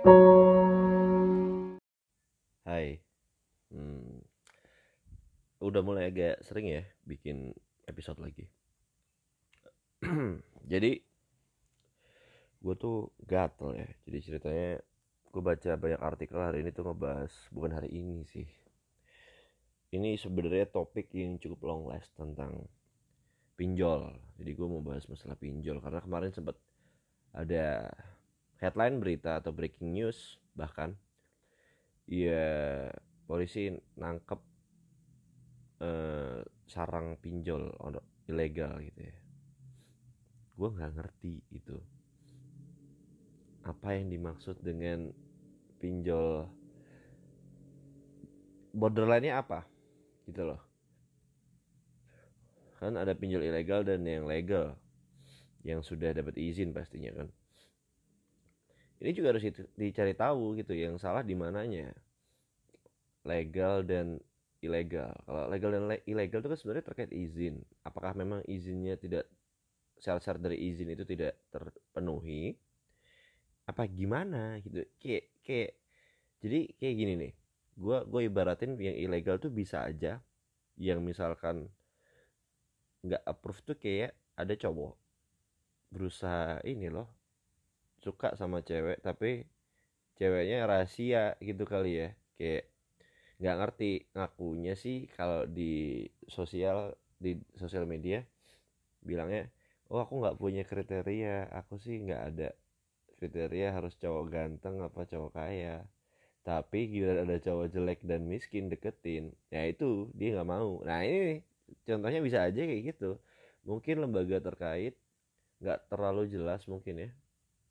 Hai, hmm, udah mulai agak sering ya bikin episode lagi. Jadi gue tuh gatel ya. Jadi ceritanya gue baca banyak artikel hari ini tuh ngebahas bukan hari ini sih. Ini sebenarnya topik yang cukup long last tentang pinjol. Jadi gue mau bahas masalah pinjol karena kemarin sempat ada headline berita atau breaking news bahkan. Ya polisi nangkep eh, sarang pinjol ilegal gitu ya. Gue nggak ngerti itu. Apa yang dimaksud dengan pinjol? Borderline-nya apa? Gitu loh. Kan ada pinjol ilegal dan yang legal. Yang sudah dapat izin pastinya kan ini juga harus dicari tahu gitu yang salah di mananya. Legal dan ilegal. Kalau legal dan ilegal itu kan sebenarnya terkait izin. Apakah memang izinnya tidak syarat-syarat dari izin itu tidak terpenuhi? Apa gimana gitu? Kayak kayak jadi kayak gini nih. Gue gue ibaratin yang ilegal tuh bisa aja. Yang misalkan nggak approve tuh kayak ada cowok. Berusaha ini loh suka sama cewek tapi ceweknya rahasia gitu kali ya. Kayak nggak ngerti ngakunya sih kalau di sosial di sosial media bilangnya oh aku nggak punya kriteria aku sih nggak ada kriteria harus cowok ganteng apa cowok kaya. Tapi gila ada cowok jelek dan miskin deketin ya itu dia nggak mau. Nah ini contohnya bisa aja kayak gitu. Mungkin lembaga terkait nggak terlalu jelas mungkin ya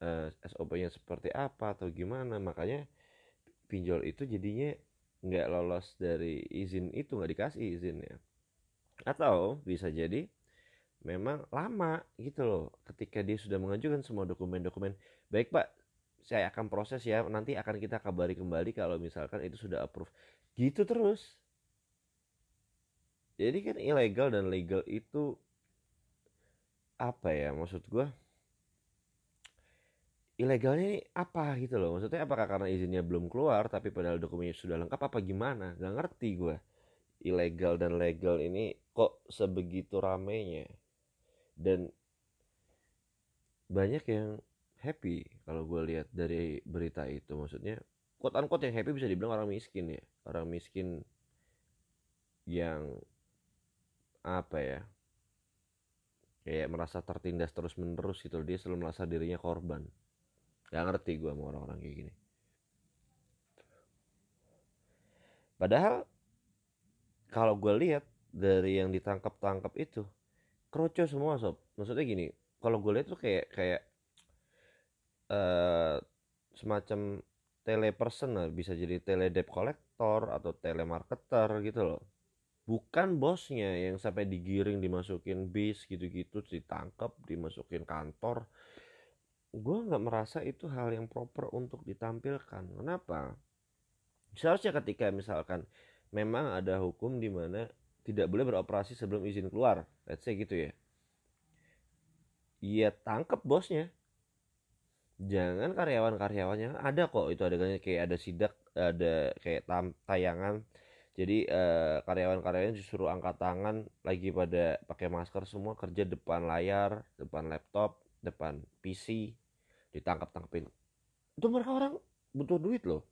uh, eh, SOP-nya seperti apa atau gimana. Makanya pinjol itu jadinya nggak lolos dari izin itu nggak dikasih izinnya. Atau bisa jadi memang lama gitu loh ketika dia sudah mengajukan semua dokumen-dokumen. Baik pak saya akan proses ya. Nanti akan kita kabari kembali kalau misalkan itu sudah approve. Gitu terus. Jadi kan ilegal dan legal itu apa ya maksud gue ilegalnya ini apa gitu loh? Maksudnya apakah karena izinnya belum keluar tapi padahal dokumennya sudah lengkap apa gimana? Gak ngerti gue ilegal dan legal ini kok sebegitu ramenya? Dan banyak yang happy kalau gue lihat dari berita itu. Maksudnya quote unquote yang happy bisa dibilang orang miskin ya. Orang miskin yang apa ya? Kayak merasa tertindas terus menerus gitu dia selalu merasa dirinya korban Gak ngerti gue sama orang-orang kayak gini. Padahal kalau gue lihat dari yang ditangkap-tangkap itu kroco semua sob. Maksudnya gini, kalau gue lihat tuh kayak kayak uh, semacam teleperson lah, bisa jadi tele debt collector atau telemarketer gitu loh. Bukan bosnya yang sampai digiring dimasukin bis gitu-gitu ditangkap dimasukin kantor gue nggak merasa itu hal yang proper untuk ditampilkan. Kenapa? Seharusnya ketika misalkan memang ada hukum di mana tidak boleh beroperasi sebelum izin keluar let's say gitu ya. Iya tangkep bosnya. Jangan karyawan-karyawannya ada kok itu adegannya kayak ada sidak ada kayak tam, tayangan. Jadi eh, karyawan-karyawan disuruh angkat tangan lagi pada pakai masker semua kerja depan layar depan laptop depan PC ditangkap tangkapin. Itu mereka orang butuh duit loh.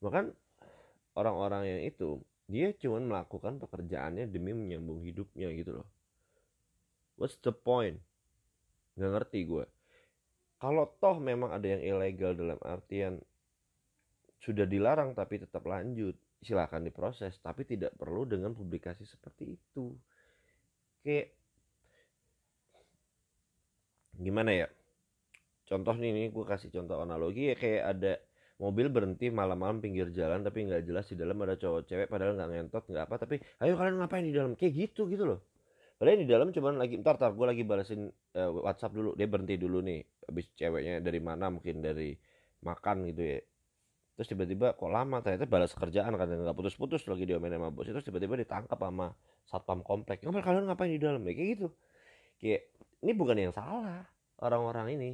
Bahkan orang-orang yang itu dia cuma melakukan pekerjaannya demi menyambung hidupnya gitu loh. What's the point? Nggak ngerti gue kalau toh memang ada yang ilegal dalam artian sudah dilarang tapi tetap lanjut silahkan diproses. Tapi tidak perlu dengan publikasi seperti itu. Kayak gimana ya contoh nih nih gue kasih contoh analogi ya kayak ada mobil berhenti malam-malam pinggir jalan tapi nggak jelas di dalam ada cowok cewek padahal nggak ngentot nggak apa tapi ayo kalian ngapain di dalam? Kayak gitu gitu loh. Padahal di dalam cuman lagi ntar ntar gue lagi balasin uh, WhatsApp dulu dia berhenti dulu nih habis ceweknya dari mana mungkin dari makan gitu ya. Terus tiba-tiba kok lama? Ternyata balas kerjaan kan nggak putus-putus lagi diomelin sama bos itu tiba-tiba ditangkap sama satpam komplek. Ngapain kalian ngapain di dalam? Ya kayak gitu. Kayak ini bukan yang salah orang-orang ini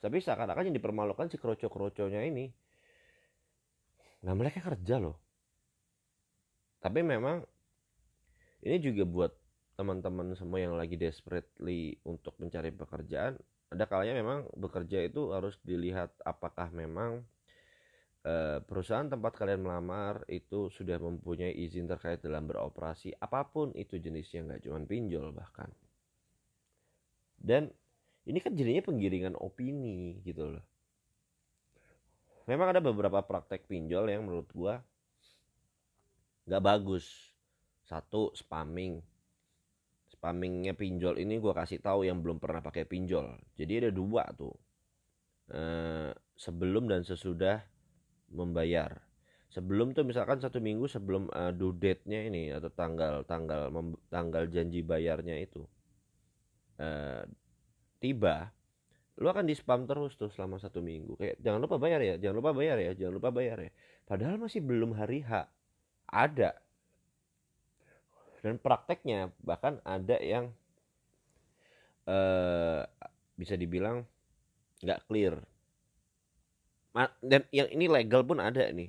tapi seakan-akan yang dipermalukan si kroco-kroconya ini. Nah mereka kerja loh. Tapi memang ini juga buat teman-teman semua yang lagi desperately untuk mencari pekerjaan ada kalanya memang bekerja itu harus dilihat apakah memang uh, perusahaan tempat kalian melamar itu sudah mempunyai izin terkait dalam beroperasi apa pun itu jenisnya nggak cuma pinjol bahkan. Dan ini kan jadinya penggiringan opini gitu loh. Memang ada beberapa praktek pinjol yang menurut gua nggak bagus. Satu spamming. Spammingnya pinjol ini gue kasih tahu yang belum pernah pakai pinjol. Jadi ada dua tuh. Eh, sebelum dan sesudah membayar. Sebelum tuh misalkan satu minggu sebelum uh, due date-nya ini atau tanggal tanggal tanggal janji bayarnya itu uh, tiba lu akan di spam terus tuh selama satu minggu. Kayak jangan lupa bayar ya jangan lupa bayar ya jangan lupa bayar ya. Padahal masih belum hari H ada. Dan prakteknya bahkan ada yang uh, bisa dibilang nggak clear. Dan yang ini legal pun ada nih.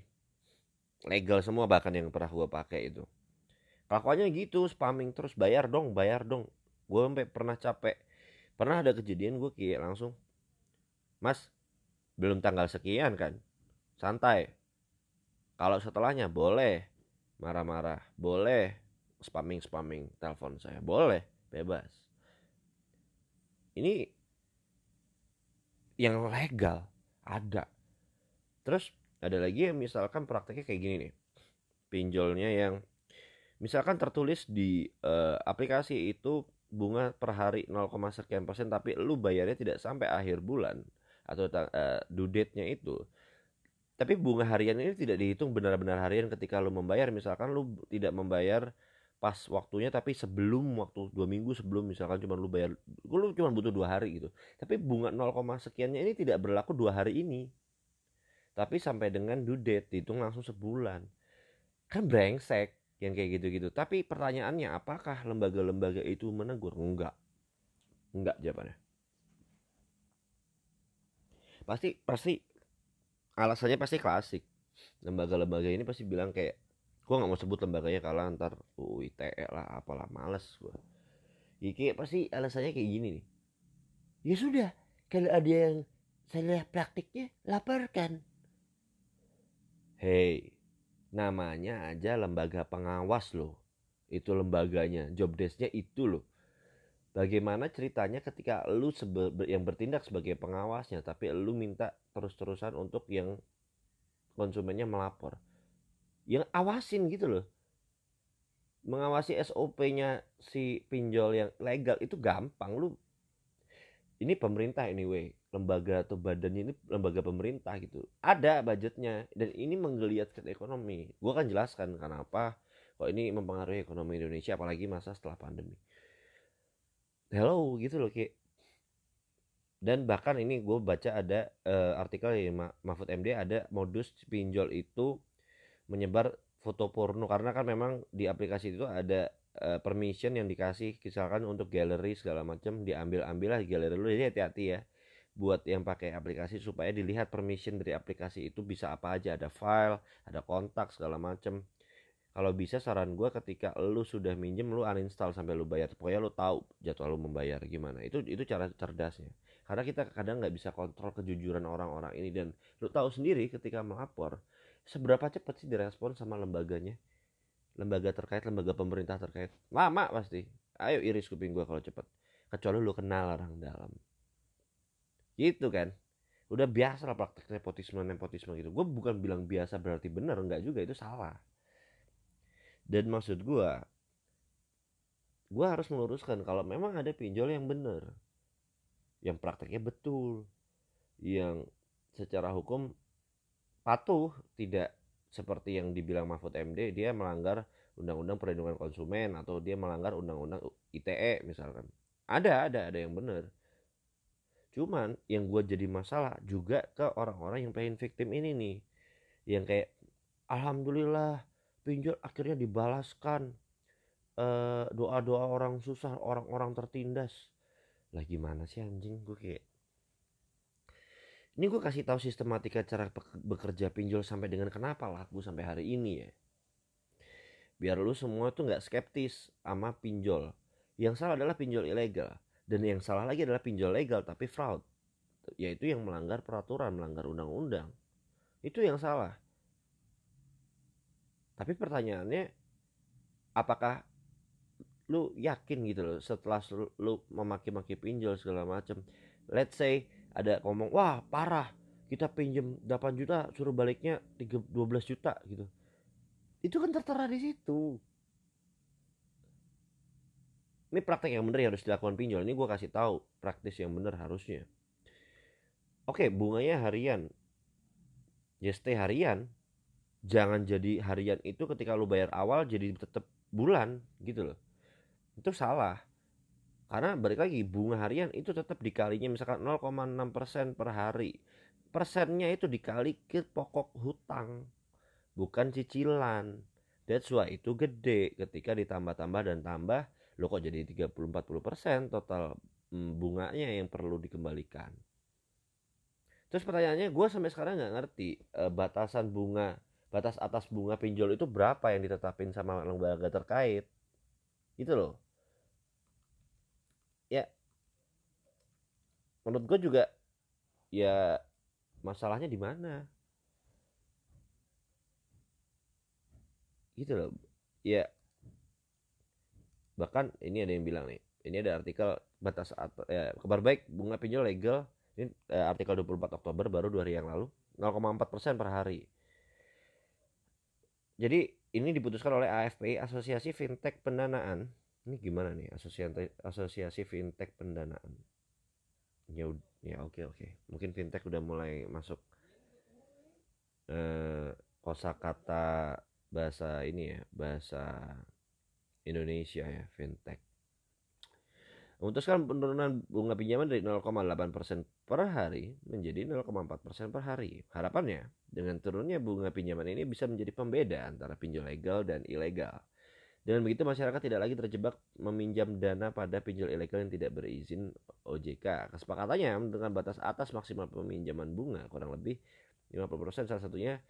Legal semua bahkan yang pernah gue pakai itu. Kelakuannya gitu spamming terus bayar dong bayar dong. Gue sampai pernah capek pernah ada kejadian gue kayak langsung mas belum tanggal sekian kan? Santai. Kalau setelahnya boleh. Marah-marah boleh. Spamming spamming telepon saya boleh. Bebas. Ini yang legal ada. Terus ada lagi yang misalkan prakteknya kayak gini nih. Pinjolnya yang misalkan tertulis di uh, aplikasi itu bunga per hari 0, sekian persen tapi lu bayarnya tidak sampai akhir bulan atau uh, due date-nya itu. Tapi bunga harian ini tidak dihitung benar-benar harian ketika lu membayar. Misalkan lu tidak membayar pas waktunya tapi sebelum waktu dua minggu sebelum misalkan cuma lu bayar lu cuma butuh dua hari gitu. Tapi bunga 0, sekiannya ini tidak berlaku dua hari ini. Tapi sampai dengan due date dihitung langsung sebulan. Kan brengsek yang kayak gitu-gitu. Tapi pertanyaannya apakah lembaga-lembaga itu menegur? Enggak. Enggak jawabannya. Pasti pasti alasannya pasti klasik. Lembaga-lembaga ini pasti bilang kayak gua nggak mau sebut lembaganya kalah ntar UITE lah apalah males gua. Iki pasti alasannya kayak gini nih. Ya sudah kalau ada yang saya lihat praktiknya laporkan. Hei, namanya aja lembaga pengawas loh. Itu lembaganya job desknya itu loh. Bagaimana ceritanya ketika lu yang bertindak sebagai pengawasnya tapi lu minta terus-terusan untuk yang konsumennya melapor. Yang awasin gitu loh. Mengawasi SOP-nya si pinjol yang legal itu gampang lu. Ini pemerintah anyway lembaga atau badannya ini lembaga pemerintah gitu. Ada budgetnya dan ini menggeliatkan ekonomi. Gue akan jelaskan kenapa kok ini mempengaruhi ekonomi Indonesia apalagi masa setelah pandemi. Hello gitu loh kayak dan bahkan ini gue baca ada uh, artikel di Mahfud MD ada modus pinjol itu menyebar foto porno. Karena kan memang di aplikasi itu ada uh, permission yang dikasih misalkan untuk galeri segala macam diambil ambil lah galeri lu. Jadi hati-hati ya buat yang pakai aplikasi supaya dilihat permission dari aplikasi itu bisa apa aja. Ada file ada kontak segala macam kalau bisa saran gue ketika lu sudah minjem lu uninstall sampai lu bayar. Pokoknya lu tahu jadwal lu membayar gimana. Itu itu cara cerdasnya. Karena kita kadang nggak bisa kontrol kejujuran orang-orang ini. Dan lu tahu sendiri ketika melapor seberapa cepat sih direspon sama lembaganya? Lembaga terkait lembaga pemerintah terkait? Lama pasti. Ayo iris kuping gue kalau cepet kecuali lu kenal orang dalam gitu kan. Udah biasa lah praktek nepotisme nepotisme gitu. Gue bukan bilang biasa berarti benar enggak juga itu salah. Dan maksud gue gue harus meluruskan kalau memang ada pinjol yang benar yang prakteknya betul. Yang secara hukum patuh tidak seperti yang dibilang Mahfud MD dia melanggar undang-undang perlindungan konsumen atau dia melanggar undang-undang ITE misalkan. Ada ada ada yang benar cuman yang gue jadi masalah juga ke orang-orang yang pengen victim ini nih. Yang kayak alhamdulillah pinjol akhirnya dibalaskan. Eh, doa-doa orang susah orang-orang tertindas. Lah gimana sih anjing? Gue kayak ini gue kasih tahu sistematika cara bekerja pinjol sampai dengan kenapa laku sampai hari ini ya. Biar lu semua tuh nggak skeptis sama pinjol. Yang salah adalah pinjol ilegal dan yang salah lagi adalah pinjol legal tapi fraud. Yaitu yang melanggar peraturan melanggar undang-undang. Itu yang salah. Tapi pertanyaannya apakah lu yakin gitu loh setelah lu, memaki-maki pinjol segala macam let's say ada ngomong wah parah kita pinjem 8 juta suruh baliknya 12 juta gitu. Itu kan tertera di situ ini praktek yang benar yang harus dilakukan pinjol. Ini gue kasih tahu praktis yang benar harusnya. Oke bunganya harian. Stay harian. Jangan jadi harian itu ketika lu bayar awal jadi tetap bulan gitu loh. Itu salah. Karena balik lagi bunga harian itu tetap dikalinya misalkan 0,6% per hari. Persennya itu dikali ke pokok hutang bukan cicilan. That's why itu gede ketika ditambah-tambah dan tambah lo kok jadi 30-40% total mm, bunganya yang perlu dikembalikan? Terus pertanyaannya gue sampai sekarang nggak ngerti e, batasan bunga batas atas bunga pinjol itu berapa yang ditetapin sama lembaga terkait? Itu loh. Ya menurut gue juga ya masalahnya di mana? Gitu loh. Ya bahkan ini ada yang bilang nih ini ada artikel batas ya, kabar baik bunga pinjol legal ini eh, artikel 24 Oktober baru dua hari yang lalu 0,4 persen per hari jadi ini diputuskan oleh AFPI Asosiasi Fintech Pendanaan. Ini gimana nih Asosiasi Asosiasi Fintech Pendanaan? Ya ya oke oke. Mungkin fintech udah mulai masuk eh, kosakata bahasa ini ya, bahasa Indonesia ya, fintech memutuskan penurunan bunga pinjaman dari 0,8% per hari menjadi 0,4% per hari. Harapannya, dengan turunnya bunga pinjaman ini bisa menjadi pembeda antara pinjol legal dan ilegal. Dengan begitu masyarakat tidak lagi terjebak meminjam dana pada pinjol ilegal yang tidak berizin OJK. Kesepakatannya dengan batas atas maksimal peminjaman bunga kurang lebih 50% salah satunya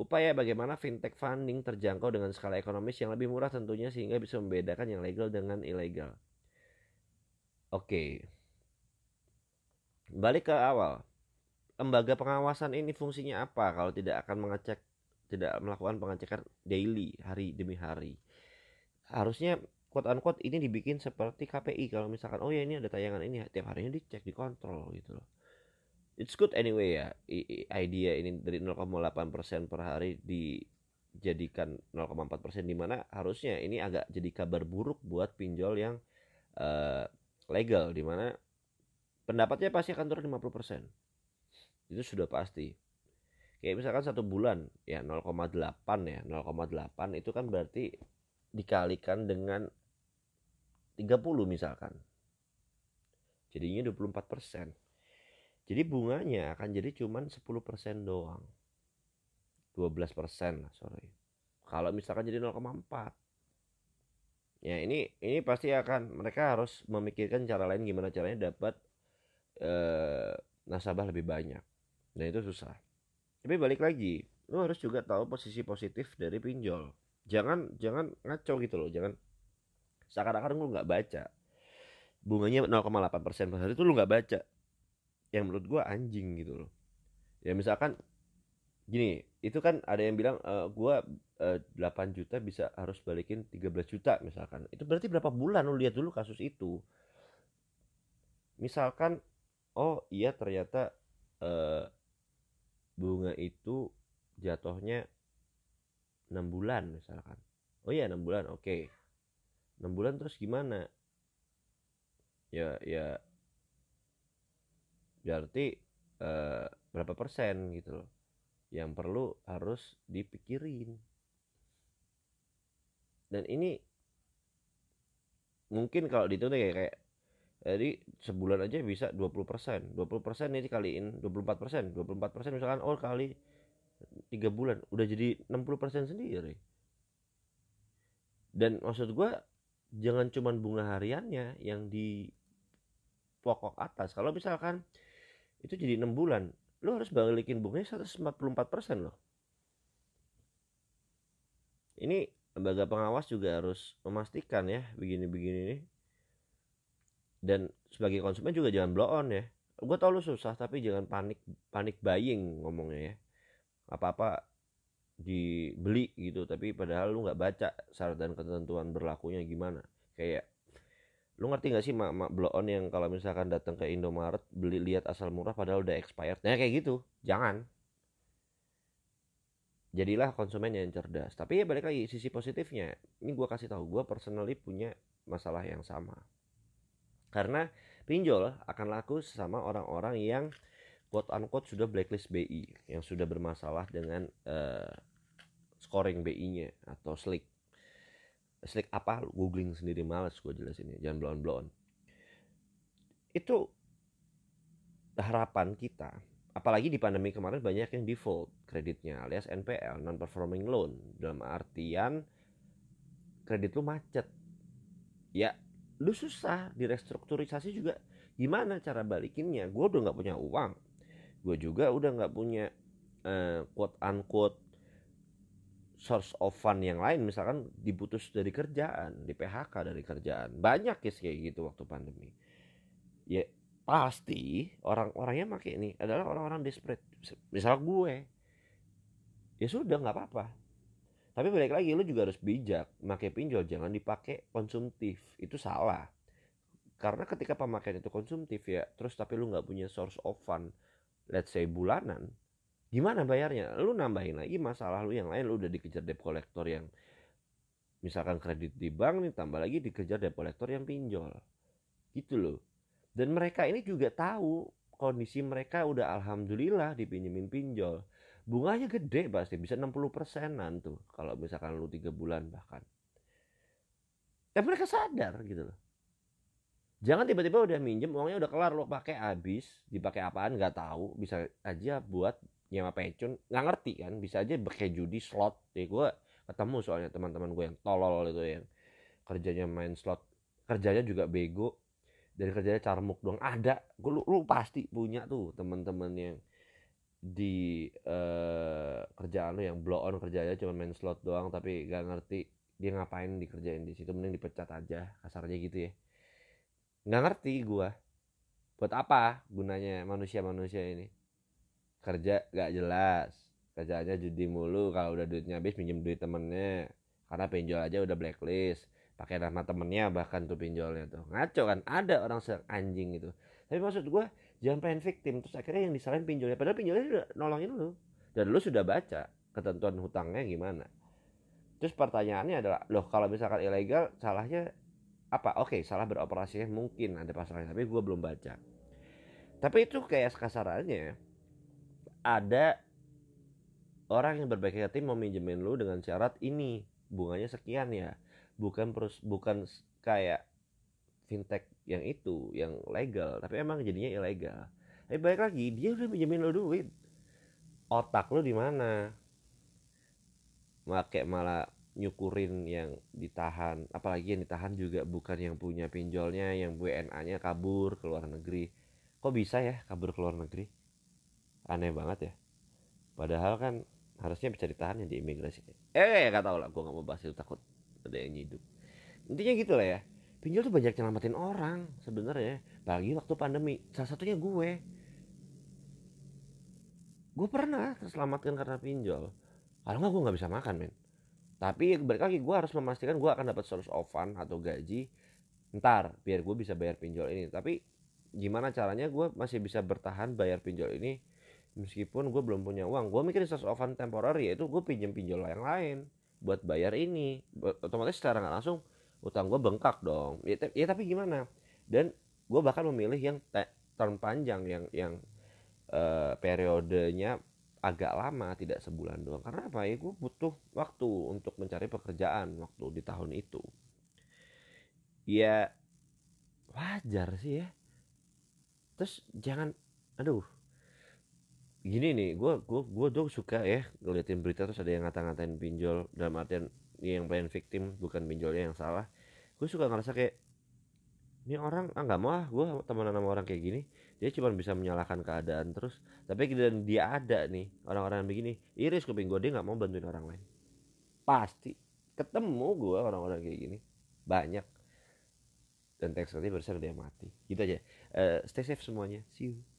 upaya bagaimana fintech funding terjangkau dengan skala ekonomis yang lebih murah tentunya sehingga bisa membedakan yang legal dengan ilegal. Oke. Balik ke awal. Lembaga pengawasan ini fungsinya apa kalau tidak akan mengecek tidak melakukan pengecekan daily hari demi hari. Harusnya quote unquote ini dibikin seperti KPI kalau misalkan oh ya ini ada tayangan ini tiap harinya dicek dikontrol gitu loh. It's good anyway ya idea ini dari 0,8% per hari dijadikan 0,4% di mana harusnya ini agak jadi kabar buruk buat pinjol yang uh, legal di mana pendapatnya pasti akan turun 50% itu sudah pasti. Kayak misalkan satu bulan ya 0,8 ya 0,8 itu kan berarti dikalikan dengan 30 misalkan. Jadinya 24% jadi bunganya akan jadi cuman 10% doang. 12% lah sorry. Kalau misalkan jadi 0,4 ya ini ini pasti akan mereka harus memikirkan cara lain gimana caranya dapat eh, nasabah lebih banyak. Dan itu susah. Tapi balik lagi lu harus juga tahu posisi positif dari pinjol. Jangan jangan ngaco gitu loh jangan seakan-akan lu nggak baca. Bunganya 0,8 persen per hari itu lu nggak baca yang menurut gua anjing gitu loh. Ya misalkan gini itu kan ada yang bilang e, gua 8 eh, juta bisa harus balikin 13 juta misalkan. Itu berarti berapa bulan lu lihat dulu kasus itu? Misalkan oh iya ternyata uh, bunga itu jatuhnya 6 bulan misalkan. Oh iya 6 bulan oke. Okay. 6 bulan terus gimana? Ya ya berarti uh, berapa persen gitu loh yang perlu harus dipikirin. Dan ini mungkin kalau dihitung kayak kayak jadi sebulan aja bisa 20 persen. 20 persen ini kaliin 24 persen. 24 persen misalkan oh kali tiga bulan udah jadi 60 persen sendiri. Dan maksud gue jangan cuman bunga hariannya yang di pokok atas. Kalau misalkan itu jadi enam bulan. Lu harus balikin bunganya 144% loh. Ini lembaga pengawas juga harus memastikan ya begini-begini nih dan sebagai konsumen juga jangan blow on ya. Gue tau lu susah tapi jangan panik panik buying ngomongnya ya. Apa apa dibeli gitu tapi padahal lu nggak baca syarat dan ketentuan berlakunya gimana. Kayak lu ngerti gak sih mak mak blow on yang kalau misalkan datang ke Indomaret beli lihat asal murah padahal udah expired nah kayak gitu. Jangan. Jadilah konsumen yang cerdas. Tapi ya balik lagi sisi positifnya. Ini gue kasih tahu gue personally punya masalah yang sama. Karena pinjol akan laku sama orang-orang yang quote unquote sudah blacklist BI yang sudah bermasalah dengan uh, scoring BI-nya atau slick slick apa? Googling sendiri males gue jelasin ya jangan blon blon itu harapan kita apalagi di pandemi kemarin banyak yang default kreditnya alias NPL non performing loan. Dalam artian kredit lu macet. Ya lu susah direstrukturisasi juga. Gimana cara balikinnya? Gue udah nggak punya uang. Gue juga udah nggak punya uh, quote unquote source of fund yang lain misalkan diputus dari kerjaan di PHK dari kerjaan. Banyak case kayak gitu waktu pandemi. Ya pasti orang-orangnya pakai ini adalah orang-orang desperate. Misal gue ya sudah nggak apa-apa. Tapi balik lagi lu juga harus bijak pakai pinjol jangan dipakai konsumtif. Itu salah. Karena ketika pemakaian itu konsumtif ya terus tapi lu nggak punya source of fund let's say bulanan gimana bayarnya? Lu nambahin lagi masalah lu yang lain lu udah dikejar debt collector yang misalkan kredit di bank nih tambah lagi dikejar debt collector yang pinjol. Gitu loh. Dan mereka ini juga tahu kondisi mereka udah alhamdulillah dipinjemin pinjol. Bunganya gede pasti bisa 60 persenan tuh kalau misalkan lu tiga bulan bahkan. Dan mereka sadar gitu loh. Jangan tiba-tiba udah minjem uangnya udah kelar lo pakai habis dipakai apaan nggak tahu bisa aja buat nyewa pecun nggak ngerti kan bisa aja pakai judi slot. Ya gue ketemu soalnya teman-teman gue yang tolol itu yang kerjanya main slot. Kerjanya juga bego dari kerjanya carmuk dong ada gue lu, lu pasti punya tuh teman-teman yang di uh, kerjaan lo yang blow on kerjanya cuma main slot doang tapi gak ngerti dia ngapain dikerjain di situ mending dipecat aja kasarnya gitu ya. Nggak ngerti gua buat apa gunanya manusia-manusia ini kerja gak jelas. Kerjanya judi mulu. Kalau udah duitnya habis pinjam duit temennya. Karena pinjol aja udah blacklist. Pakai nama temennya bahkan tuh pinjolnya tuh. Ngaco kan? Ada orang anjing itu tapi maksud gue jangan pengen victim. Terus akhirnya yang disalahin pinjolnya. Padahal pinjolnya udah nolongin lu. Dan lu sudah baca ketentuan hutangnya gimana. Terus pertanyaannya adalah loh kalau misalkan ilegal salahnya apa? Oke salah beroperasinya mungkin ada pasalnya tapi gue belum baca. Tapi itu kayak kasarannya ada orang yang berbaik hati mau minjemin lu dengan syarat ini. Bunganya sekian ya. Bukan perus bukan kayak fintech yang itu yang legal. Tapi emang jadinya ilegal. Tapi balik lagi dia udah pinjemin lo duit. Otak lo di mana? Make malah nyukurin yang ditahan. Apalagi yang ditahan juga bukan yang punya pinjolnya yang WNA nya kabur ke luar negeri. Kok bisa ya kabur ke luar negeri aneh banget ya. Padahal kan harusnya bisa ditahan yang di imigrasi. Eh gak tau lah gue gak mau bahas itu takut ada yang nyiduk intinya gitu lah ya pinjol tuh banyak nyelamatin orang sebenarnya bagi waktu pandemi. Salah satunya gue. Gue pernah terselamatkan karena pinjol. Kalau nggak gue nggak bisa makan men. Tapi balik lagi gue harus memastikan gue akan dapat source of fund atau gaji ntar biar gue bisa bayar pinjol ini. Tapi gimana caranya gue masih bisa bertahan bayar pinjol ini meskipun gue belum punya uang gue mikirin source of fund temporary yaitu gue pinjam pinjol yang lain buat bayar ini. Otomatis secara nggak langsung utang gue bengkak dong. Ya, ya tapi gimana? Dan gue bahkan memilih yang term panjang yang yang uh, periodenya agak lama tidak sebulan doang. Karena apa? Ya gue butuh waktu untuk mencari pekerjaan waktu di tahun itu. Ya wajar sih ya. Terus jangan aduh gini nih gue gue gue tuh suka ya ngeliatin berita terus ada yang ngata-ngatain pinjol dalam artian yang pengen victim bukan pinjolnya yang salah. Gue suka ngerasa kayak ini orang ah nggak mau ah gue temenan sama orang kayak gini. Dia cuma bisa menyalahkan keadaan terus tapi dan dia ada nih orang-orang begini iris kuping gue dia nggak mau bantuin orang lain. Pasti. Ketemu gue orang-orang kayak gini banyak. Dan teks nanti besar dia mati. Gitu aja. Uh, stay safe semuanya. See you